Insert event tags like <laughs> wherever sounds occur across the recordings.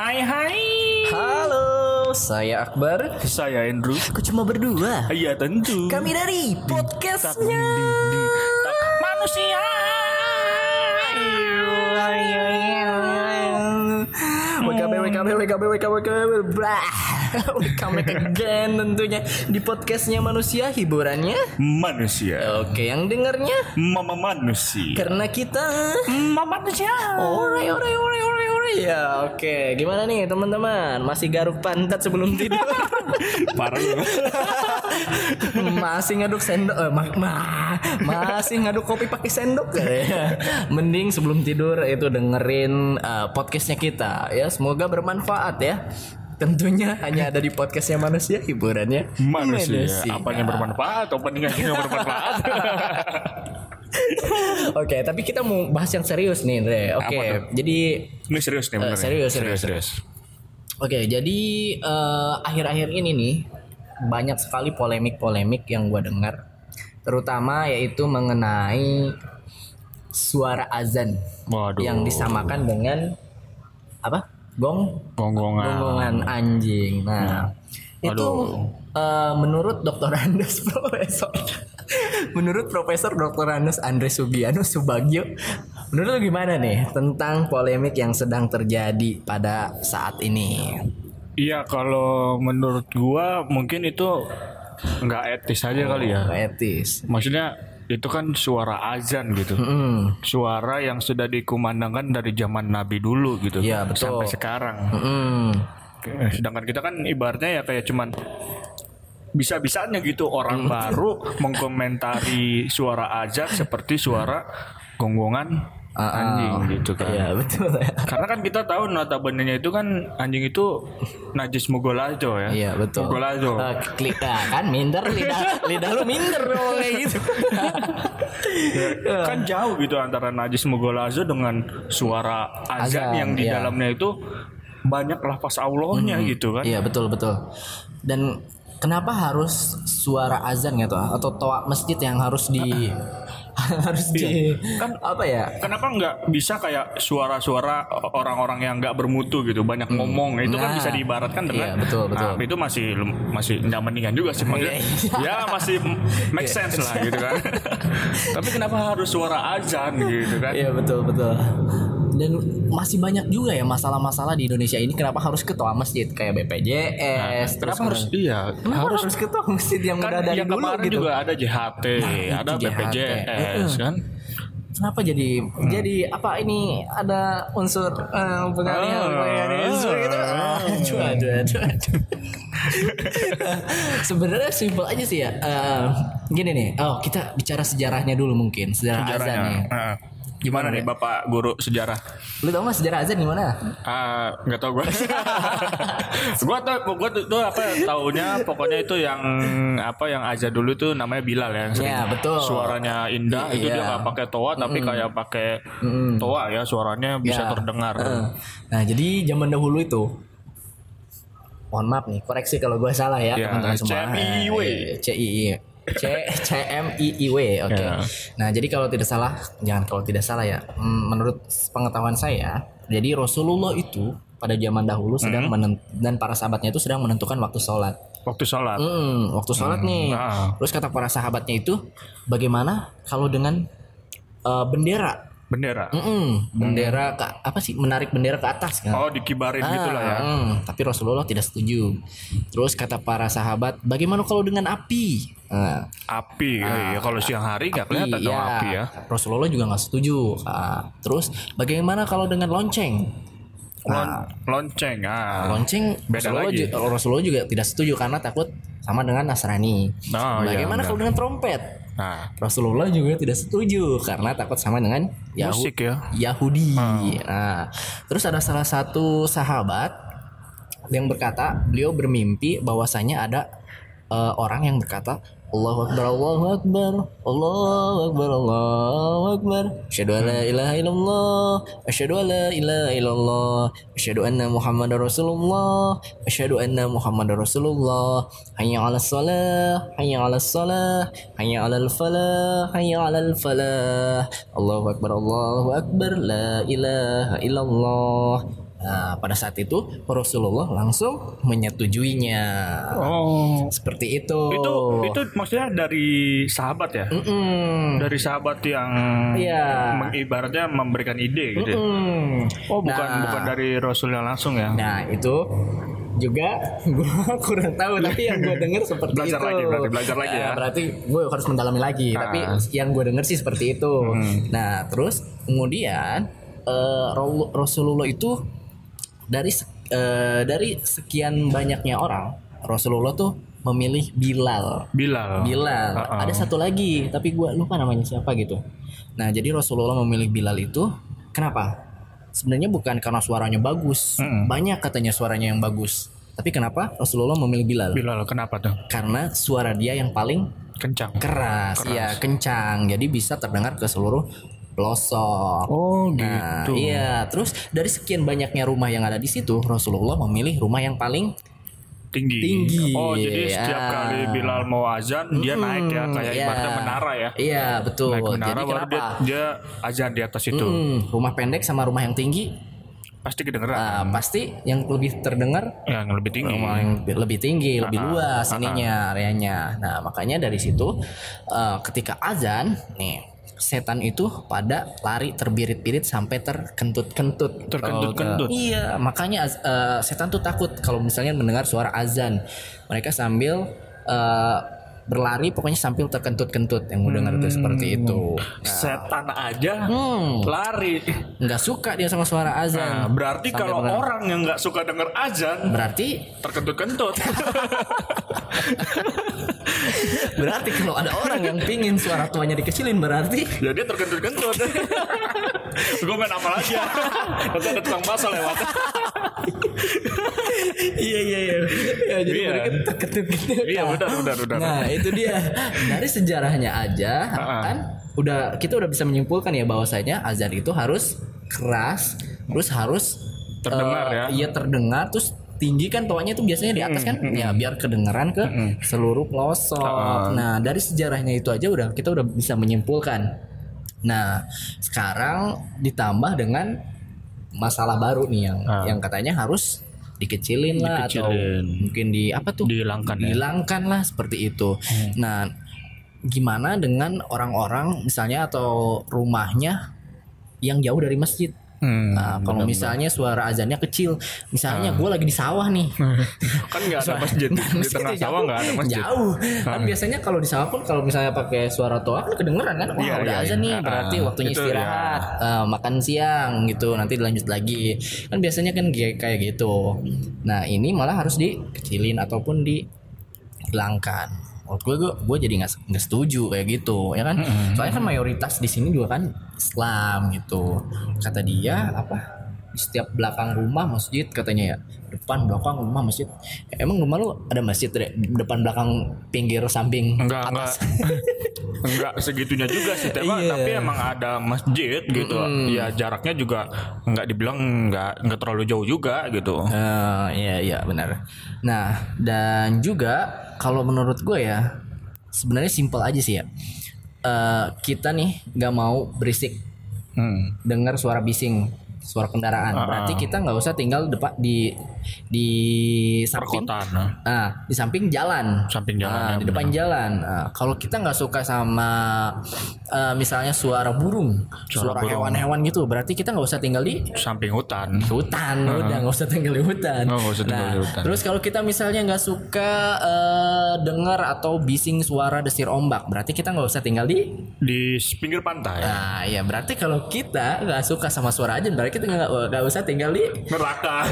Hai hai. Halo, saya Akbar. Saya Andrew. Aku cuma berdua. Iya tentu. Kami dari podcastnya. Manusia. WKB, WKB, WKB, WKB, WKB, blah. <laughs> Welcome back again tentunya di podcastnya manusia hiburannya. Manusia. Oke, yang dengarnya Mama manusia. karena kita Mama manusia. Ore ore ore ore ore ya oke gimana nih teman-teman masih garuk pantat sebelum tidur <laughs> Parah lu. <laughs> masih ngaduk sendok eh, ma- ma- masih ngaduk kopi pakai sendok ya mending sebelum tidur itu dengerin eh, podcastnya kita ya semoga bermanfaat ya tentunya hanya ada di podcastnya manusia hiburannya Manusia. Apanya bermanfaat? Openingnya nggak bermanfaat. <laughs> Oke, tapi kita mau bahas yang serius nih, Andre. Oke, Apa tuh? jadi Ini serius nih bener. Eh, serius, serius. serius. Oke, jadi eh, akhir-akhir ini nih banyak sekali polemik-polemik yang gue dengar, terutama yaitu mengenai suara azan Waduh. yang disamakan dengan apa? Gong Gonggongan. gonggongan anjing. Nah, itu Aduh. eh, menurut Dr. Andes <laughs> Profesor Menurut Profesor Dr. Andes Andres Sugiano Subagio Menurut lu gimana nih tentang polemik yang sedang terjadi pada saat ini? Iya kalau menurut gua mungkin itu nggak etis aja kali ya. Nggak etis. Maksudnya itu kan suara azan gitu. Hmm. Suara yang sudah dikumandangkan dari zaman Nabi dulu gitu. Iya, betul. Sampai sekarang. Eh, Sedangkan kita kan ibaratnya ya kayak cuman bisa-bisanya gitu orang baru mengkomentari suara azan seperti suara gonggongan Ah. anjing gitu kan. Iya betul. <laughs> Karena kan kita tahu notabene itu kan anjing itu najis mugolajo ya. Iya betul. Mugolajo. Ah, klik ah, kan minder lidah <laughs> lidah lu minder dong kayak gitu. kan jauh gitu antara najis mugolazo dengan suara azan, Azan, yang di iya. dalamnya itu banyak lafaz Allahnya gitu kan. Iya betul betul. Dan kenapa harus suara azan gitu atau toa masjid yang harus di <laughs> <laughs> harus di Kan- apa ya? Kenapa nggak bisa kayak suara-suara orang-orang yang nggak bermutu gitu banyak ngomong itu kan Nah, bisa diibaratkan dengan iya, betul, betul. Nah, itu masih masih nggak mendingan juga sih maksudnya. ya masih <laughs> make sense lah gitu kan. <laughs> Tapi kenapa harus suara azan gitu kan? Iya betul betul. Dan masih banyak juga ya masalah-masalah di Indonesia ini kenapa harus ketua masjid kayak BPJS. terus Kenapa harus iya Kenapa harus, ketua masjid yang kan udah dari yang dulu kemarin gitu? juga ada JHT, ada itu JHT. BPJS kan. Kenapa jadi jadi apa ini ada unsur eh, pengalihan Ah. pengalihan unsur gitu? Aduh, aduh, aduh, aduh. <laughs> Sebenarnya simpel aja sih ya. Eh, gini nih, oh kita bicara sejarahnya dulu mungkin sejarah azan nih. Sejarahnya. Gimana nih Bapak guru sejarah? Lu tau gak sejarah azan gimana? Ah, nggak tahu gue. gue tau, gue <laughs> tuh, tuh apa taunya pokoknya itu yang apa yang aja dulu tuh namanya Bilal ya. Iya, betul. Suaranya indah itu dia Iya. nggak pakai toa tapi kayak pakai toa ya suaranya bisa Ya. terdengar. Nah, jadi zaman dahulu itu Mohon maaf nih, koreksi kalau gue salah ya, Ya, teman-teman semua. Eh, CII. C C M I I W. Oke. Ya. Nah, jadi kalau tidak salah, jangan kalau tidak salah ya. hmm, Menurut pengetahuan saya, jadi Rasulullah itu pada zaman dahulu sedang Hmm. menen- dan para sahabatnya itu sedang menentukan waktu sholat. Waktu sholat. Hmm, waktu sholat nih. ah. Terus kata para sahabatnya itu, bagaimana kalau dengan eh, bendera? Bendera. Mm-mm, bendera ke apa sih? Menarik bendera ke atas kan? Oh dikibarin gitu lah ya. Hmm, tapi Rasulullah tidak setuju. Terus kata para sahabat, bagaimana kalau dengan api? Nah, Api, ya, kalau siang hari nggak kelihatan dong iya. api ya. Rasulullah juga nggak setuju. Ah, terus bagaimana kalau dengan lonceng? Lon- lonceng, ah. Lonceng Beda Rasulullah, lagi. ju- Rasulullah juga tidak setuju karena takut sama dengan Nasrani. Oh, iya, bagaimana benar. kalau dengan trompet? Nah, Rasulullah juga tidak setuju karena takut sama dengan Yahu- Musik ya? Yahudi. Nah, terus ada salah satu sahabat yang berkata beliau bermimpi bahwasanya ada eh, orang yang berkata الله أكبر الله أكبر الله أكبر الله أكبر أشهد أن لا إله إلا الله أشهد أن لا إله إلا الله أشهد أن محمد رسول الله أشهد أن محمد رسول الله حي على الصلاة حي على الصلاة حي على الفلاح حي على الفلاح الله أكبر الله أكبر لا إله إلا الله Nah, pada saat itu Rasulullah langsung menyetujuinya. Oh. Seperti itu. Itu itu maksudnya dari sahabat ya? Mm-mm. Dari sahabat yang meng- ibaratnya memberikan ide gitu. ya? Mm. Oh, bukan Nah. bukan dari Rasulnya langsung ya. Nah itu juga <laughs> gue kurang tahu tapi yang gue dengar seperti Belajar itu. lagi, berarti belajar lagi ya. Eh, berarti gue harus mendalami lagi. Ah. Tapi yang gue dengar sih seperti itu. Nah terus kemudian eh, Raul- Rasulullah itu dari eh, dari sekian banyaknya orang Rasulullah tuh memilih Bilal. Bilal. Bilal. Uh-uh. Ada satu lagi, tapi gue lupa namanya siapa gitu. Nah, jadi Rasulullah memilih Bilal itu kenapa? Sebenarnya bukan karena suaranya bagus. Mm-mm. Banyak katanya suaranya yang bagus. Tapi kenapa Rasulullah memilih Bilal? Bilal kenapa tuh? Karena suara dia yang paling Kencang. keras, ya kencang. Jadi bisa terdengar ke seluruh pelosok. Oh Nah, gitu. iya. Terus dari sekian banyaknya rumah yang ada di situ, Rasulullah memilih rumah yang paling Tinggi. Tinggi, Oh jadi setiap ya. kali Bilal mau azan dia naik ya kayak iya. ibaratnya menara ya. Iya, betul. Naik menara Jadi baru kenapa? dia, dia azan di atas itu. Hmm, rumah pendek sama rumah yang tinggi Pasti kedengeran. ah, pasti yang lebih terdengar yang lebih tinggi. rumah yang lebih tinggi, lebih Ah, luas ininya areanya. Nah, makanya dari situ eh, ketika azan nih setan itu pada lari terbirit-birit sampai terkentut-kentut. Terkentut-kentut. Oh, iya, makanya az- eh, setan tuh takut kalau misalnya mendengar suara azan. Mereka sambil eh, berlari pokoknya sambil terkentut-kentut yang mau dengar itu seperti itu. Setan aja Hmm, lari. nggak suka dia sama suara Nah, azan. berarti Sampai kalau berlari. orang yang nggak suka denger azan berarti terkentut-kentut. <laughs> berarti kalau ada orang yang pingin suara tuanya dikecilin berarti ya dia terkentut-kentut. <laughs> Gue main apa lagi ya? Nanti ada tukang bakso lewat. <laughs> iya iya iya. Ya, jadi Iya. mereka terkentut-kentut iya benar benar benar. nah itu dia. Dari sejarahnya aja kan udah kita udah bisa menyimpulkan ya bahwasanya azan itu harus keras terus harus Terdengar eh, ya. iya terdengar terus tinggi kan toanya itu biasanya di atas kan? ya biar kedengeran ke seluruh pelosok. Nah dari sejarahnya itu aja udah kita udah bisa menyimpulkan. Nah sekarang ditambah dengan masalah baru nih yang Ah. yang katanya harus dikecilin lah atau Dikecilin. mungkin di apa tuh Dihilangkan ya. dihilangkan lah seperti itu nah gimana dengan orang-orang misalnya atau rumahnya yang jauh dari masjid Hmm, Nah, kalau misalnya suara azannya kecil, misalnya gue lagi di sawah nih, <laughs> kan nggak ada masjid <laughs> di tengah jauh. sawah nggak ada masjid. Jauh. Kan biasanya kalau di sawah pun kalau misalnya pakai suara toa kan kedengeran kan. Wah, Iya, udah iya, azan iya. nih, Ah, berarti waktunya itu istirahat, Eh, makan siang gitu, nanti dilanjut lagi. Kan biasanya kan kayak kayak gitu. Nah, ini malah harus dikecilin ataupun dihilangkan. Menurut gue, gue, gue jadi nggak nggak setuju kayak gitu, ya kan? Soalnya kan mayoritas di sini juga kan Islam gitu. Kata dia apa? Di setiap belakang rumah masjid katanya ya depan belakang rumah masjid emang rumah lu ada masjid Dre? depan belakang pinggir samping Enggak, enggak. atas <laughs> enggak segitunya juga sih, tapi, Iya. tapi emang ada masjid gitu. Ya jaraknya juga enggak dibilang enggak enggak terlalu jauh juga gitu. Eh, iya iya benar nah dan juga kalau menurut gue ya sebenarnya simpel aja sih ya Eh, kita nih nggak mau berisik Hmm. dengar suara bising suara kendaraan Ah, berarti kita nggak usah tinggal depan di di samping Perkotaan. nah. Nah, di samping jalan. Samping jalan, Nah, ya, di depan jalan. Nah, kalau kita nggak suka sama eh, misalnya suara burung, Suara hewan-hewan gitu, berarti kita nggak usah tinggal di Samping hutan. hutan, udah nggak usah tinggal di hutan. Oh, nggak usah tinggal nah, di hutan. terus kalau kita misalnya nggak suka eh, dengar atau bising suara desir ombak, berarti kita nggak usah tinggal di. Di pinggir pantai. Nah, ya berarti kalau kita nggak suka sama suara aja, berarti kita nggak nggak usah tinggal di. neraka.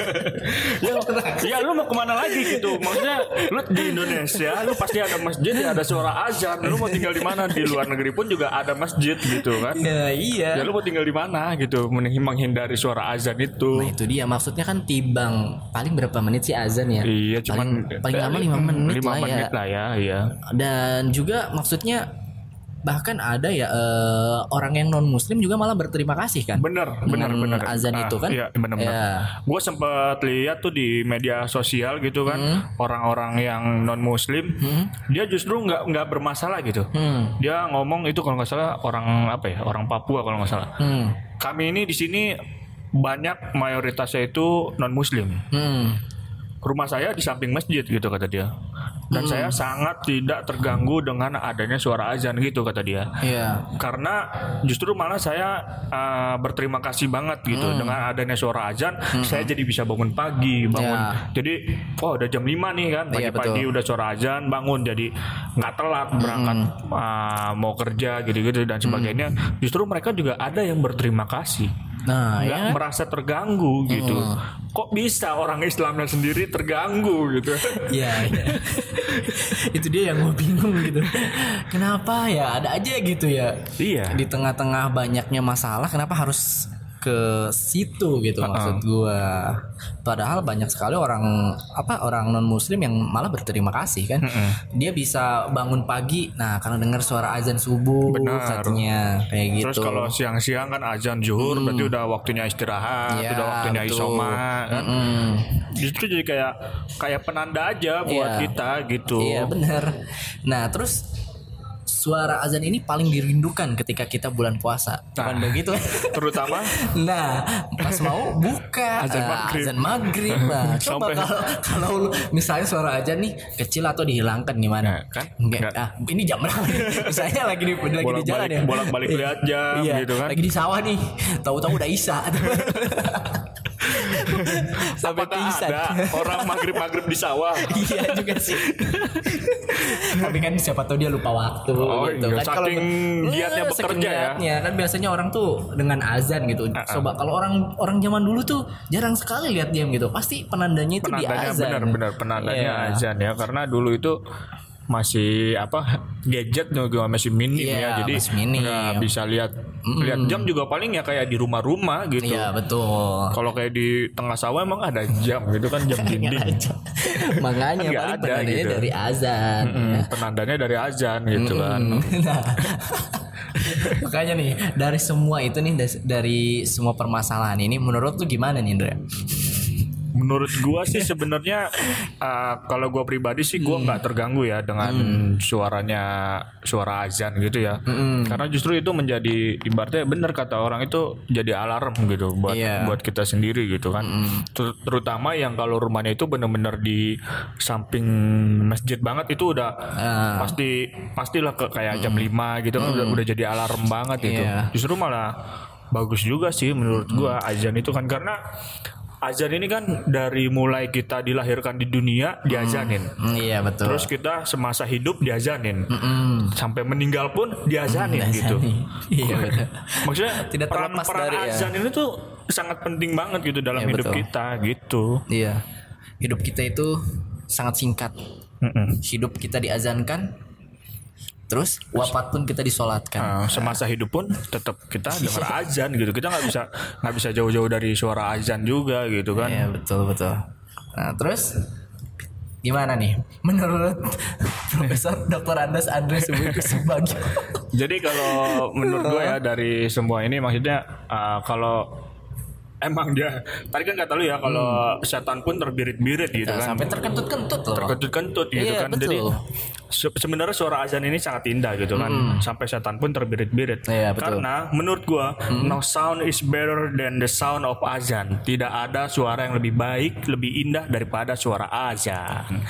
<laughs> ya, ya lu mau ke mana lagi gitu? Maksudnya lu di Indonesia, lu pasti ada masjid, ya ada suara azan. Lu mau tinggal di mana? Di luar negeri pun juga ada masjid gitu kan? Ya iya. Ya lu mau tinggal di mana gitu? Menghindari suara azan itu. Nah itu dia maksudnya kan tibang paling berapa menit sih azan ya? Iya, cuman paling, paling lama lima menit lima lah ya. menit lah ya, iya. Dan juga maksudnya bahkan ada ya eh, orang yang non muslim juga malah berterima kasih kan? Bener, bener, Dengan bener. azan Ah, itu kan? Iya, bener, bener. Ya. Gue sempat lihat tuh di media sosial gitu kan, Hmm. orang-orang yang non Muslim, dia justru nggak nggak bermasalah gitu. Hmm. Dia ngomong itu kalau nggak salah orang apa ya, orang Papua kalau nggak salah. Hmm. Kami ini di sini banyak mayoritasnya itu non muslim. Hmm. Rumah saya di samping masjid gitu kata dia. Hmm. Dan saya sangat tidak terganggu dengan adanya suara azan gitu kata dia. Iya. Karena justru malah saya uh, berterima kasih banget gitu Hmm. dengan adanya suara azan, saya jadi bisa bangun pagi, bangun. Ya. Jadi, oh udah jam 5 nih kan, Iya, pagi-pagi betul. udah suara azan, bangun jadi nggak telat berangkat uh, mau kerja gitu-gitu dan sebagainya. Justru mereka juga ada yang berterima kasih. Nah, nggak ya. merasa terganggu gitu. Kok bisa orang Islamnya sendiri terganggu gitu? <laughs> Iya, iya. itu dia yang gue bingung gitu. Kenapa ya ada aja gitu ya. iya. Di tengah-tengah banyaknya masalah, kenapa harus ke situ gitu maksud gua. Padahal banyak sekali orang apa orang non muslim yang malah berterima kasih kan. Dia bisa bangun pagi, nah karena dengar suara azan subuh Benar. katanya kayak gitu. Terus kalau siang-siang kan azan zuhur berarti udah waktunya istirahat, Iya, udah waktunya betul. isoma kan. Mm. Justru jadi kayak kayak penanda aja buat Iya. kita gitu. Iya benar. Nah terus suara azan ini paling dirindukan ketika kita bulan puasa. Bukan Nah. begitu? Terutama <laughs> Nah, pas mau buka Azan eh, maghrib. azan maghrib. Nah, <laughs> coba kalau kalau misalnya suara azan nih kecil atau dihilangkan gimana? Nah, kan? Enggak. Nggak. Ah, ini jam berapa? <laughs> misalnya lagi di lagi di jalan Bolak-balik- ya. bolak-balik lihat jam iya, gitu kan. Lagi di sawah nih. Tahu-tahu udah isya. <laughs> Sampai apakah pingsan. ada orang maghrib-maghrib di sawah? <laughs> iya juga sih. <laughs> Tapi kan siapa tahu dia lupa waktu Oh, gitu iya, kan kalau saking giatnya Eh, bekerja ya. giatnya. kan biasanya orang tuh dengan azan gitu. Coba kalau orang orang zaman dulu tuh jarang sekali lihat jam gitu. Pasti penandanya itu di penandanya azan. benar-benar penandanya Iya. azan ya karena dulu itu masih apa gadget juga masih minim Iya, ya. Jadi nggak bisa lihat lihat jam juga paling ya kayak di rumah-rumah gitu. Iya betul. kalau kayak di tengah sawah emang ada jam gitu kan jam <laughs> dinding. <laughs> Makanya Kan paling ada penandanya gitu. dari azan. Hmm, penandanya dari azan gitu kan. <laughs> Nah, makanya nih dari semua itu nih dari semua permasalahan ini menurut lu gimana nih Indra? Menurut gua sih sebenarnya uh, kalau gua pribadi sih gua nggak terganggu ya dengan suaranya suara azan gitu ya. Karena justru itu menjadi ibaratnya bener kata orang itu jadi alarm gitu buat Iya. buat kita sendiri gitu kan. Ter- terutama yang kalau rumahnya itu bener-bener di samping masjid banget itu udah Ah. pasti pastilah ke kayak jam 5 gitu kan udah, udah jadi alarm banget itu Iya. justru malah bagus juga sih menurut gua azan itu kan. Karena azan ini kan dari mulai kita dilahirkan di dunia diazanin Hmm, iya betul. terus kita semasa hidup diazanin sampai meninggal pun diazanin gitu Iya betul. maksudnya <laughs> Tidak peran terlepas peran dari, ya. azan ini tuh sangat penting banget gitu dalam Iya, hidup betul. kita gitu Iya. Hidup kita itu sangat singkat. Mm-mm. Hidup kita diazankan, terus wafat pun kita disolatkan. Uh, semasa hidup pun tetap kita dengar <laughs> azan gitu kita nggak bisa nggak bisa jauh-jauh dari suara azan juga gitu kan Iya betul betul. Nah terus gimana nih menurut <laughs> Profesor Dr. Andes Andres <laughs> Subagio? Jadi kalau menurut gue ya dari semua ini maksudnya uh, kalau emang dia tadi kan kata lu ya kalau setan pun terbirit-birit gitu Nah, kan. sampai terkentut-kentut loh. terkentut-kentut gitu Iya, kan. Jadi betul. se- sebenarnya suara azan ini sangat indah gitu kan. Sampai setan pun terbirit-birit. Iya, betul. Karena menurut gua no sound is better than the sound of azan. Tidak ada suara yang lebih baik, lebih indah daripada suara azan. <laughs>